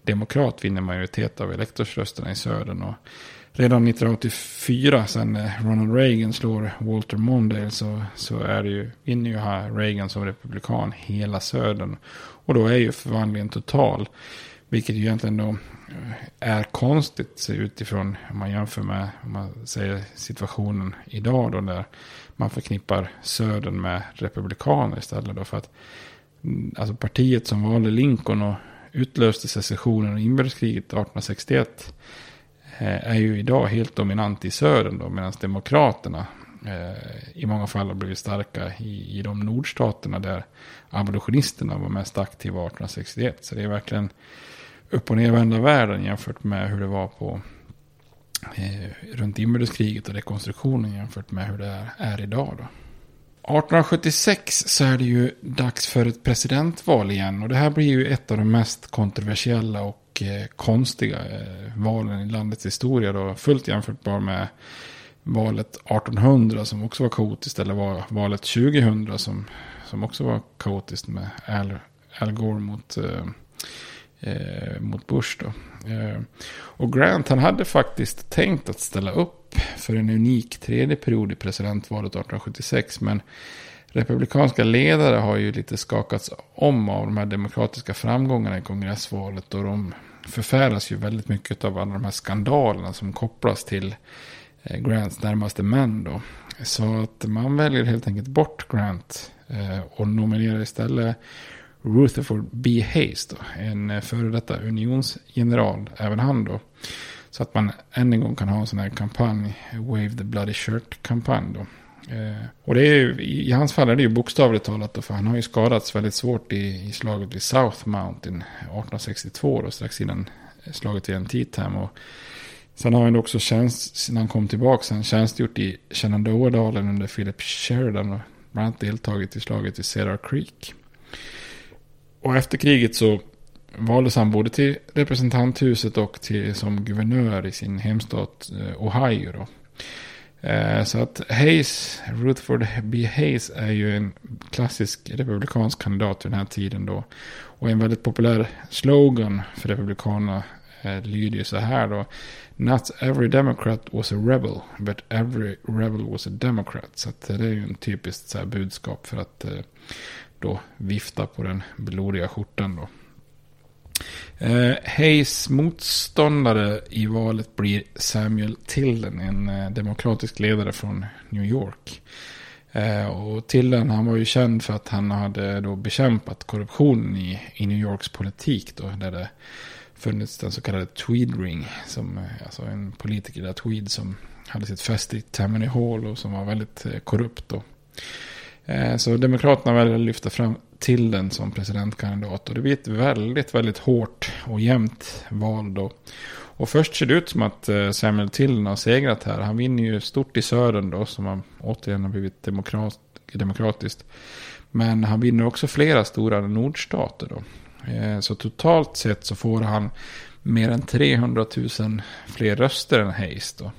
demokrat vinner majoritet av elektorsrösterna i södern. Och redan 1984 sen Ronald Reagan slår Walter Mondale så, så är det ju, vinner ju här Reagan som republikan hela södern. Och då är ju förvandlingen total. Vilket ju egentligen då eh, är konstigt utifrån om man jämför med om man säger situationen idag då där man förknippar södern med republikaner istället. Då för att mm, alltså partiet som valde Lincoln och utlöste secessionen och inbördeskriget 1861 eh, är ju idag helt dominant i södern då medan demokraterna eh, i många fall har blivit starka i, i de nordstaterna där abolitionisterna var mest aktiva 1861. Så det är verkligen upp och nervända världen jämfört med hur det var på eh, runt inbördeskriget och rekonstruktionen jämfört med hur det är, är idag. Då. 1876 så är det ju dags för ett presidentval igen. Och det här blir ju ett av de mest kontroversiella och eh, konstiga eh, valen i landets historia. Då, fullt jämförbar med valet 1800 som också var kaotiskt. Eller var valet 2000 som, som också var kaotiskt med Al, Al Gore mot eh, eh, mot Bush. Då. Eh, och Grant han hade faktiskt tänkt att ställa upp för en unik tredje period i presidentvalet 1876. Men republikanska ledare har ju lite skakats om av de här demokratiska framgångarna i kongressvalet. Och de förfäras ju väldigt mycket av alla de här skandalerna som kopplas till eh, Grants närmaste män. Då. Så att man väljer helt enkelt bort Grant eh, och nominerar istället Rutherford B. Hayes, då, en eh, före detta unionsgeneral, även han då. Så att man än en gång kan ha en sån här kampanj, Wave the Bloody Shirt-kampanj då. Eh, och det är ju, i hans fall är det ju bokstavligt talat då, för han har ju skadats väldigt svårt i, i slaget vid South Mountain eh, 1862 då, strax innan eh, slaget vid Antietam. Och sen har han också tjänst, när han kom tillbaka, sen tjänstgjort i Shenandoah-dalen under Philip Sheridan och bland annat deltagit i slaget vid Cedar Creek. Och efter kriget så valdes han både till representanthuset och till, som guvernör i sin hemstat eh, Ohio. Då. Eh, så att Hayes, Rutherford B. Hayes är ju en klassisk republikansk kandidat vid den här tiden då. Och en väldigt populär slogan för republikanerna eh, lyder ju så här då. Not every democrat was a rebel, but every rebel was a democrat. Så det är ju en typiskt så budskap för att då vifta på den blodiga skjortan då. Eh, Hayes motståndare i valet blir Samuel Tilden, en eh, demokratisk ledare från New York. Eh, och Tilden han var ju känd för att han hade då bekämpat korruptionen i, i New Yorks politik då, där det funnits den så kallade Tweed Ring, som, eh, alltså en politiker där Tweed som hade sitt fäste i Tammany Hall och som var väldigt eh, korrupt då. Eh, så Demokraterna väljer att lyfta fram till den som presidentkandidat. Och det blir ett väldigt, väldigt hårt och jämnt val då. Och först ser det ut som att eh, Samuel Tilden har segrat här. Han vinner ju stort i södern då, som har återigen har blivit demokrat, demokratiskt. Men han vinner också flera stora nordstater då. Eh, så totalt sett så får han mer än 300 000 fler röster än Hayes då.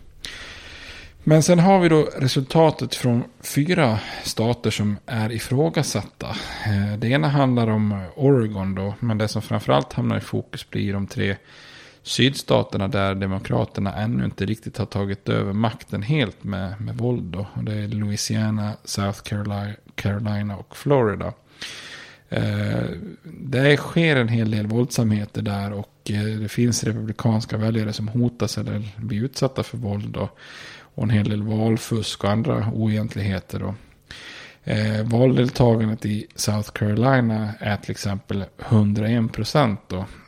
Men sen har vi då resultatet från fyra stater som är ifrågasatta. Eh, det ena handlar om Oregon då, men det som framförallt hamnar i fokus blir de tre sydstaterna där demokraterna ännu inte riktigt har tagit över makten helt med, med våld. Då. Och det är Louisiana, South Carolina, och Florida. Eh, det sker en hel del våldsamheter där och eh, det finns republikanska väljare som hotas eller blir utsatta för våld då och en hel del valfusk och andra oegentligheter. Då. Eh, valdeltagandet i South Carolina är till exempel 101 procent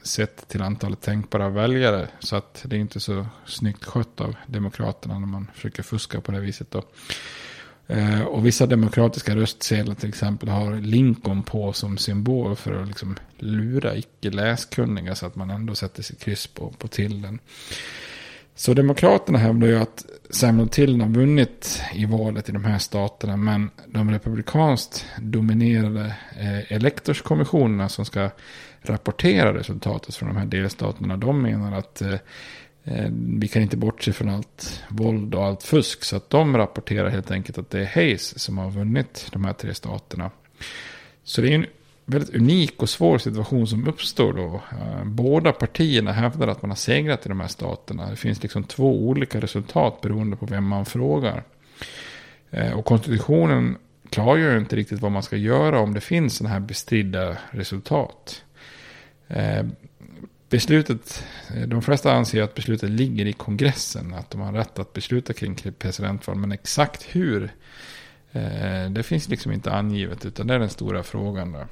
sett till antalet tänkbara väljare. Så att det är inte så snyggt skött av demokraterna när man försöker fuska på det viset. Då. Eh, och vissa demokratiska röstsedlar till exempel har Lincoln på som symbol för att liksom lura icke läskunniga så att man ändå sätter sitt kryss på, på tillen. Så Demokraterna hävdar ju att Samuel Tilden har vunnit i valet i de här staterna. Men de republikanskt dominerade eh, elektorskommissionerna som ska rapportera resultatet från de här delstaterna. De menar att eh, eh, vi kan inte bortse från allt våld och allt fusk. Så att de rapporterar helt enkelt att det är Hayes som har vunnit de här tre staterna. Så det är en väldigt unik och svår situation som uppstår då. Eh, båda partierna hävdar att man har segrat i de här staterna. Det finns liksom två olika resultat beroende på vem man frågar. Eh, och konstitutionen klargör inte riktigt vad man ska göra om det finns sådana här bestridda resultat. Eh, beslutet, de flesta anser att beslutet ligger i kongressen, att de har rätt att besluta kring presidentval, men exakt hur, det finns liksom inte angivet, utan det är den stora frågan. Där.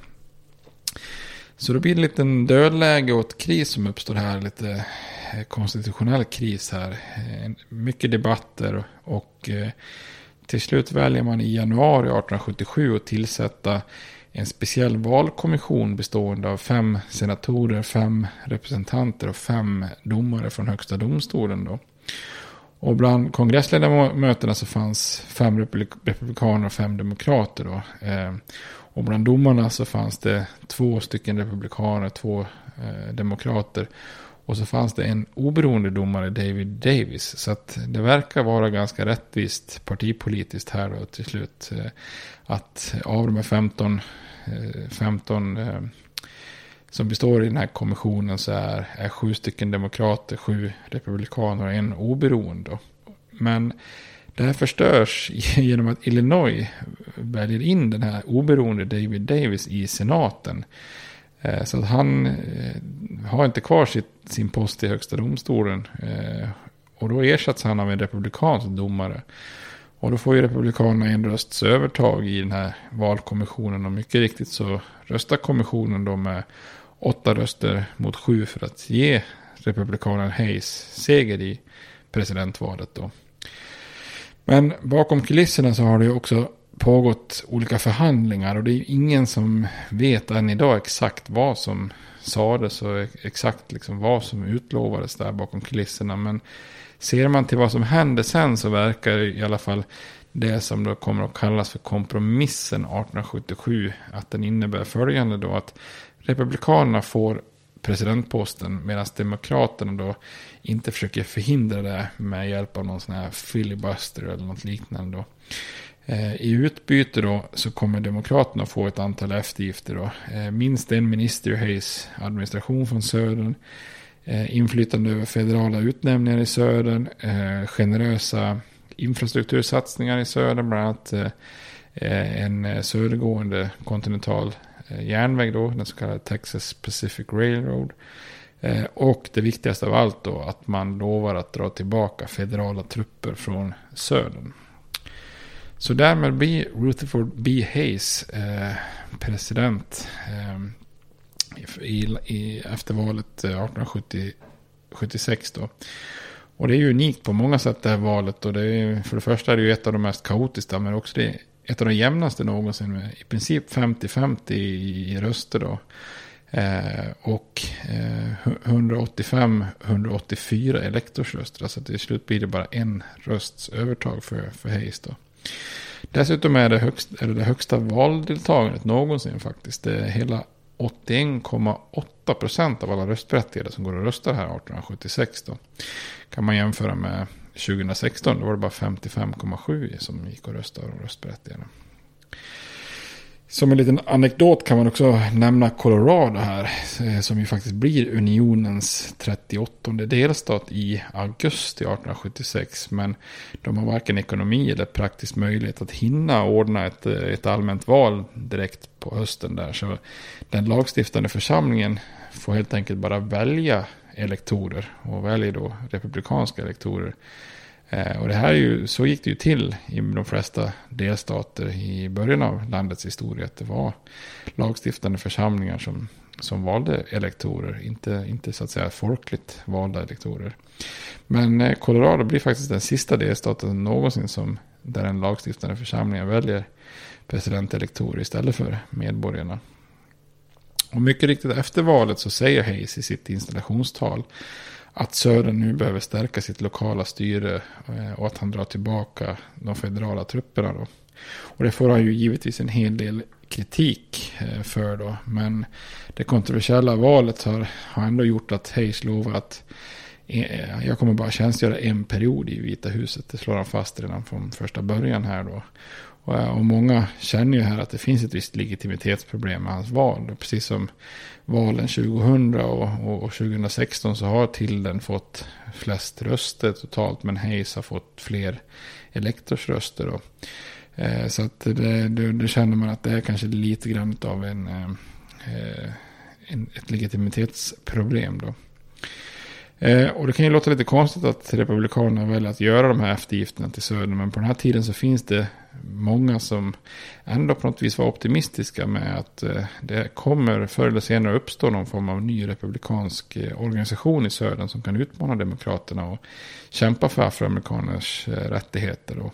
Så då blir det en liten dödläge och ett kris som uppstår här. Lite eh, konstitutionell kris här. Eh, mycket debatter och eh, till slut väljer man i januari 1877 att tillsätta en speciell valkommission bestående av fem senatorer, fem representanter och fem domare från högsta domstolen. Då. Och bland kongressledamöterna så fanns fem republikaner och fem demokrater. Då. Och bland domarna så fanns det två stycken republikaner, två eh, demokrater. Och så fanns det en oberoende domare, David Davis. Så att det verkar vara ganska rättvist partipolitiskt här då till slut. Eh, att av de här 15, eh, 15 eh, som består i den här kommissionen så är, är sju stycken demokrater, sju republikaner och en oberoende. Men det här förstörs [LAUGHS] genom att Illinois väljer in den här oberoende David Davis i senaten. Eh, så att han eh, har inte kvar sitt, sin post i högsta domstolen. Eh, och då ersätts han av en republikansk domare. Och då får ju republikanerna en rösts övertag i den här valkommissionen. Och mycket riktigt så röstar kommissionen då med åtta röster mot sju för att ge republikanen Hayes seger i presidentvalet då. Men bakom kulisserna så har det ju också pågått olika förhandlingar och det är ingen som vet än idag exakt vad som sades och exakt liksom vad som utlovades där bakom kulisserna. Men ser man till vad som hände sen så verkar i alla fall det som då kommer att kallas för kompromissen 1877 att den innebär följande då att republikanerna får presidentposten medan demokraterna då inte försöker förhindra det med hjälp av någon sån här filibuster eller något liknande. Då. Eh, I utbyte då så kommer Demokraterna få ett antal eftergifter. Då. Eh, minst en minister i Hayes administration från södern. Eh, inflytande över federala utnämningar i södern. Generösa infrastruktursatsningar i södern. Bland annat en södergående kontinental Eh, järnväg då. Den så kallade Texas Pacific Railroad. Eh, och det viktigaste av allt då att man lovar att dra tillbaka federala trupper från södern. Så därmed blir Rutherford B. Hayes eh, president eh, i, i, efter valet eh, 1876. Då. Och det är ju unikt på många sätt det här valet. Och det är, för det första är det ju ett av de mest kaotiska. Men också det ett av de jämnaste någonsin. Med i princip 50-50 i, i, röster då. Eh, och eh, 185-184 elektorsröster. Alltså till slut blir det bara en rösts övertag för, för Hayes då. Dessutom är det, högst, är det, det högsta valdeltagandet någonsin faktiskt. Det är hela 81,8 procent av alla röstberättigade som går och röstar här 1876. Då. Kan man jämföra med 2016, då var det bara 55,7 som gick och röstade och röstberättigade. Som en liten anekdot kan man också nämna Colorado här. Eh, som ju faktiskt blir unionens 38 delstat i augusti 1876. Men de har varken ekonomi eller praktisk möjlighet att hinna ordna ett, eh, ett allmänt val direkt på hösten där. Så den lagstiftande församlingen får helt enkelt bara välja elektorer. Och väljer då republikanska elektorer. Eh, och det här är ju, så gick det ju till i de flesta delstater i början av landets historia. Att det var lagstiftande församlingar som, som valde elektorer. Inte, inte så att säga folkligt valda elektorer. Men eh, Colorado blir faktiskt den sista delstaten någonsin som där den lagstiftande församlingen väljer presidentelektorer istället för medborgarna. Och mycket riktigt efter valet så säger Hayes i sitt installationstal att Södern nu behöver stärka sitt lokala styre eh, och att han drar tillbaka de federala trupperna. Då. Och det får han ju givetvis en hel del kritik eh, för då. Men det kontroversiella valet har, har ändå gjort att Hayes lovar att eh, jag kommer bara tjänstgöra en period i Vita huset. Det slår han fast redan från första början här då. Och, eh, och många känner ju här att det finns ett visst legitimitetsproblem med hans val. Precis som valen 2000 och, och, och 2016 så har Tilden fått flest röster totalt. Men Hayes har fått fler elektorsröster. Eh, så att det, det, det, känner man att det är kanske lite grann av en, eh, eh en, ett legitimitetsproblem. Då. Eh, och det kan ju låta lite konstigt att Republikanerna väljer att göra de här eftergifterna till Söder. Men på den här tiden så finns det många som ändå på något vis var optimistiska med att eh, det kommer förr eller senare uppstå någon form av ny republikansk eh, organisation i Södern som kan utmana Demokraterna och kämpa för afroamerikaners eh, rättigheter. Och,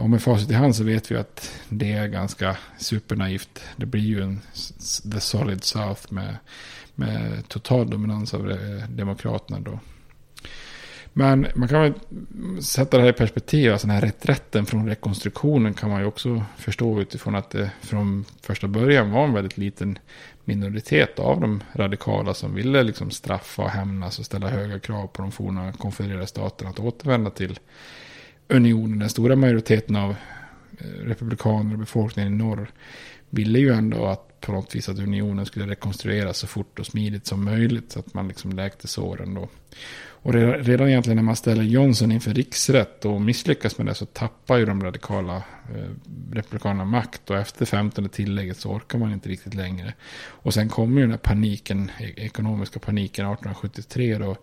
och med facit i hand så vet vi att det är ganska supernaivt. Det blir ju en the solid south med med total dominans av Demokraterna då. Men man kan väl sätta det här i perspektiv. Alltså den här reträtten från rekonstruktionen kan man ju också förstå utifrån att det från första början var en väldigt liten minoritet av de radikala som ville liksom straffa och hämnas och ställa höga krav på de forna konfedererade staterna att återvända till unionen. Den stora majoriteten av eh, republikaner och befolkningen i norr ville ju ändå att på något vis att unionen skulle rekonstrueras så fort och smidigt som möjligt. Så att man liksom läkte såren då. Och redan egentligen när man ställer Johnson inför riksrätt och misslyckas med det så tappar ju de radikala eh, republikanerna makt. Och efter 15 tillägget så orkar man inte riktigt längre. Och sen kommer ju den här paniken, e-, ekonomiska paniken 1873 då.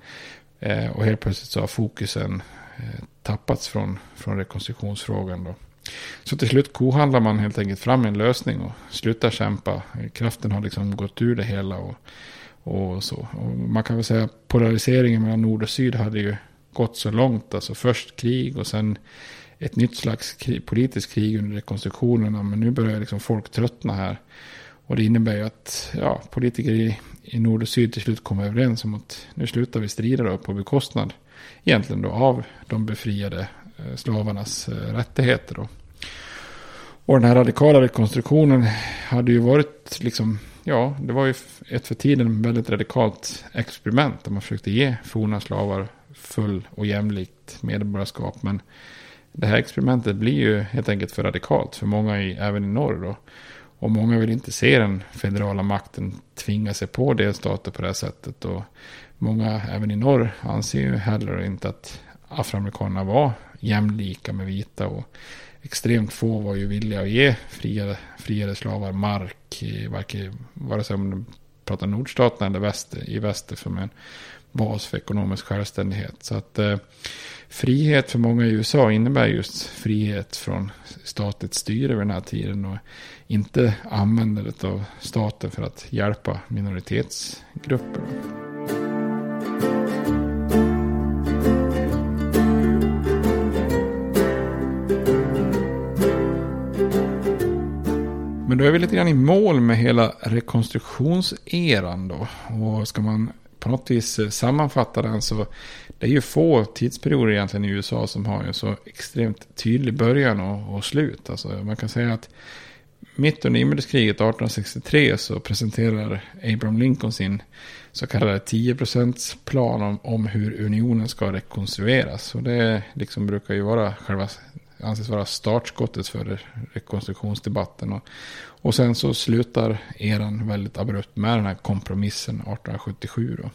Eh, och helt plötsligt så har fokusen eh, tappats från, från rekonstruktionsfrågan då. Så till slut kohandlar man helt enkelt fram en lösning och slutar kämpa. Kraften har liksom gått ur det hela och, och så. Och man kan väl säga att polariseringen mellan nord och syd hade ju gått så långt. Alltså först krig och sen ett nytt slags krig, politiskt krig under rekonstruktionerna. Men nu börjar liksom folk tröttna här. Och det innebär ju att ja, politiker i, i nord och syd till slut kommer överens om att nu slutar vi strida då på bekostnad egentligen då av de befriade eh, slavarnas eh, rättigheter. Då. Och den här radikala rekonstruktionen hade ju varit liksom, ja, det var ju ett för tiden väldigt radikalt experiment där man försökte ge forna slavar full och jämlikt medborgarskap. Men det här experimentet blir ju helt enkelt för radikalt för många i, även i norr. Då. Och många vill inte se den federala makten tvinga sig på delstater på det här sättet. Och många även i norr anser ju heller inte att afroamerikanerna var jämlika med vita. Och extremt få var ju villiga att ge friare, friare slavar mark. vare sig om de pratar nordstaterna eller väster, i väster som en bas för ekonomisk självständighet. Så att eh, frihet för många i USA innebär just frihet från statligt styre vid den här tiden. Och inte användandet av staten för att hjälpa minoritetsgrupper. Men då är vi lite grann i mål med hela rekonstruktionseran då. Och ska man på något vis eh, sammanfatta den så det är ju få tidsperioder egentligen i USA som har en så extremt tydlig början och, och slut. Alltså man kan säga att mitt under inbördeskriget 1863 så presenterar Abraham Lincoln sin så kallade 10% plan om, om hur unionen ska rekonstrueras. Och det liksom brukar ju vara själva anses vara startskottet för rekonstruktionsdebatten. Och, och sen så slutar eran väldigt abrupt med den här kompromissen 1877. Då.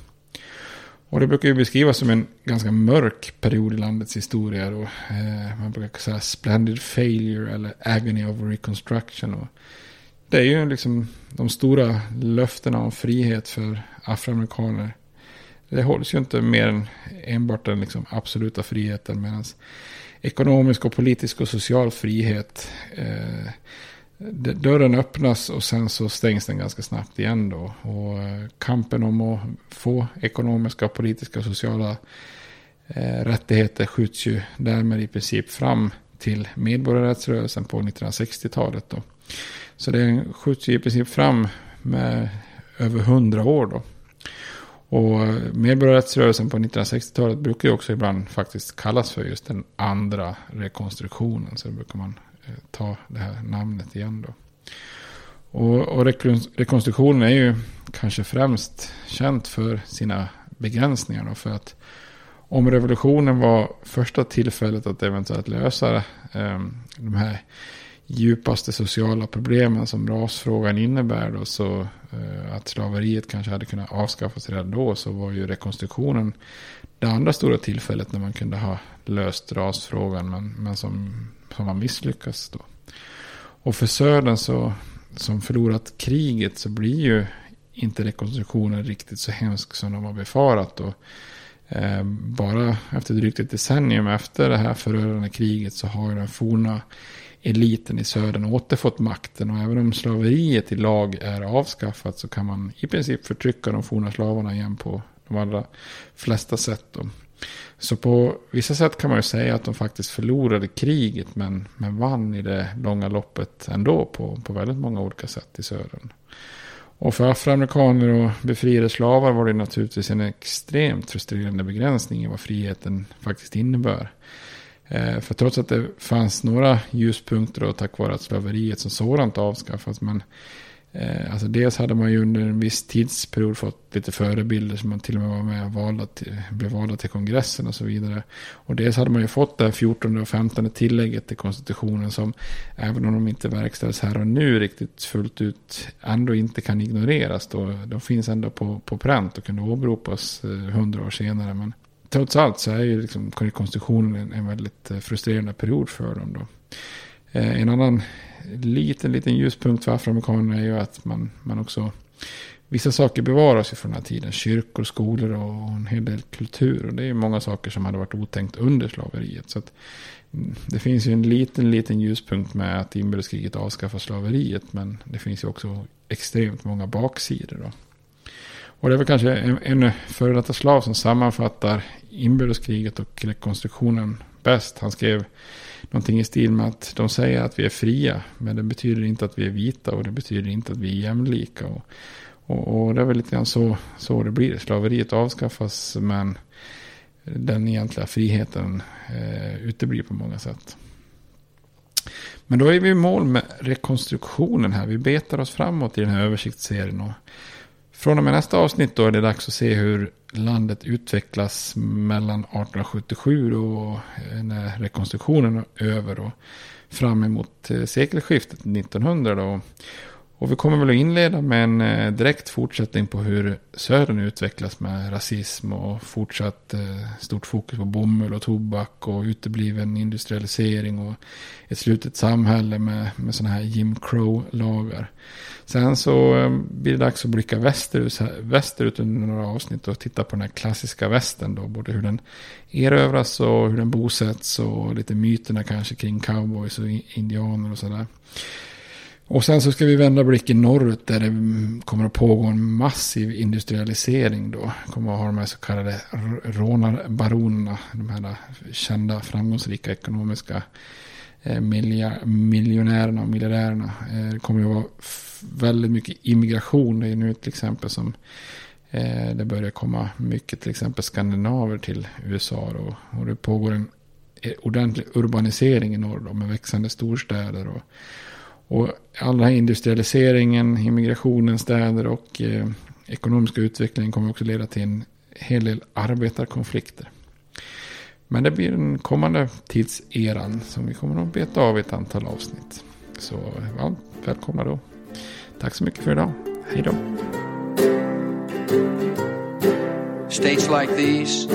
Och det brukar ju beskrivas som en ganska mörk period i landets historia. Då. Eh, man brukar säga splendid failure eller agony of reconstruction. Och det är ju liksom de stora löftena om frihet för afroamerikaner. Det hålls ju inte mer än enbart den liksom absoluta friheten. Medan ekonomisk och politisk och social frihet. Eh, dörren öppnas och sen så stängs den ganska snabbt igen då. Och eh, kampen om att få ekonomiska, politiska och sociala eh, rättigheter skjuts ju därmed i princip fram till medborgarrättsrörelsen på 1960-talet då. Så den skjuts ju i princip fram med över hundra år då. Och eh, medborgarrättsrörelsen på 1960-talet brukar ju också ibland faktiskt kallas för just den andra rekonstruktionen. Så då brukar man eh, ta det här namnet igen då. Och, och rekonstruktionen är ju kanske främst känt för sina begränsningar. Då, för att om revolutionen var första tillfället att eventuellt lösa eh, de här djupaste sociala problemen som rasfrågan innebär då, så eh, att slaveriet kanske hade kunnat avskaffas redan då så var ju rekonstruktionen det andra stora tillfället när man kunde ha löst rasfrågan men, men som, som har misslyckats då. Och för Södern så, som förlorat kriget så blir ju inte rekonstruktionen riktigt så hemsk som de har befarat. då. Eh, bara efter drygt ett decennium efter det här förödande kriget så har ju den forna eliten i södern återfått makten. Och även om slaveriet i lag är avskaffat så kan man i princip förtrycka de forna slavarna igen på de allra flesta sätt. Då. Så på vissa sätt kan man ju säga att de faktiskt förlorade kriget men, men vann i det långa loppet ändå på, på väldigt många olika sätt i södern. Och för afroamerikaner och befriade slavar var det naturligtvis en extremt frustrerande begränsning i vad friheten faktiskt innebär. Eh, för trots att det fanns några ljuspunkter och tack vare att slaveriet som sådant avskaffats. Men eh, alltså dels hade man ju under en viss tidsperiod fått lite förebilder som man till och med var med och valda till, eh, blev valda till kongressen och så vidare. Och dels hade man ju fått det här 14 och 15 tillägget till konstitutionen som även om de inte verkställs här och nu riktigt fullt ut ändå inte kan ignoreras. Då. De finns ändå på, på pränt och kunde åberopas eh, hundra år senare. Men trots allt så är ju liksom rekonstruktionen en väldigt eh, frustrerande period för dem. Då. Eh, en annan liten, liten ljuspunkt för afroamerikanerna är ju att man, man också Vissa saker bevaras ju från den här tiden. Kyrkor, skolor och en hel del kultur. Och det är ju många saker som hade varit otänkt under slaveriet. Så att, mm, det finns ju en liten, liten ljuspunkt med att inbördeskriget avskaffar slaveriet. Men det finns ju också extremt många baksidor. Då. Och det är väl kanske en, en före detta slav som sammanfattar inbördeskriget och rekonstruktionen bäst. Han skrev någonting i stil med att de säger att vi är fria. Men det betyder inte att vi är vita och det betyder inte att vi är jämlika. Och, och, och det är väl lite grann så, så det blir. Slaveriet avskaffas men den egentliga friheten eh, uteblir på många sätt. Men då är vi i mål med rekonstruktionen här. Vi betar oss framåt i den här översiktsserien. Och från och med nästa avsnitt då är det dags att se hur landet utvecklas mellan 1877 och eh, när rekonstruktionen är över och fram emot eh, sekelskiftet 1900 då. Och vi kommer väl att inleda med en eh, direkt fortsättning på hur södern utvecklas med rasism och fortsatt eh, stort fokus på bomull och tobak och utebliven industrialisering och ett slutet samhälle med, med sådana här Jim Crow-lagar. Sen så eh, blir det dags att blicka västerut, västerut under några avsnitt och titta på den här klassiska västern då. Både hur den erövras och hur den bosätts och lite myterna kanske kring cowboys och indianer och sådär. Och sen så ska vi vända blicken norrut där det kommer att pågå en massiv industrialisering då. Kommer att ha de här så kallade rånarbaronerna. De här kända framgångsrika ekonomiska eh, miljonärerna och miljardärerna. Eh, det kommer att vara väldigt mycket immigration. Det är nu till exempel som eh, det börjar komma mycket till exempel skandinaver till USA. Då. Och det pågår en ordentlig urbanisering i norr då, med växande storstäder. Och, och all den här industrialiseringen, immigrationen, städer och eh, ekonomiska utvecklingen kommer också leda till en hel del arbetarkonflikter. Men det blir den kommande tidseran som vi kommer att beta av i ett antal avsnitt. Så ja, välkomna då. Tack så mycket för idag. Hej då. States like these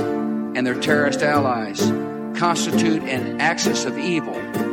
and their terrorist allies constitute an axis of evil.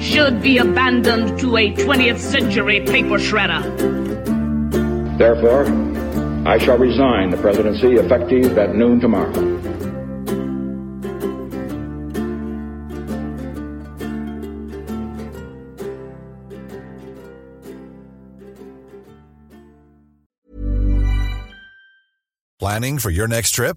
should be abandoned to a 20th century paper shredder. Therefore, I shall resign the presidency effective at noon tomorrow. Planning for your next trip?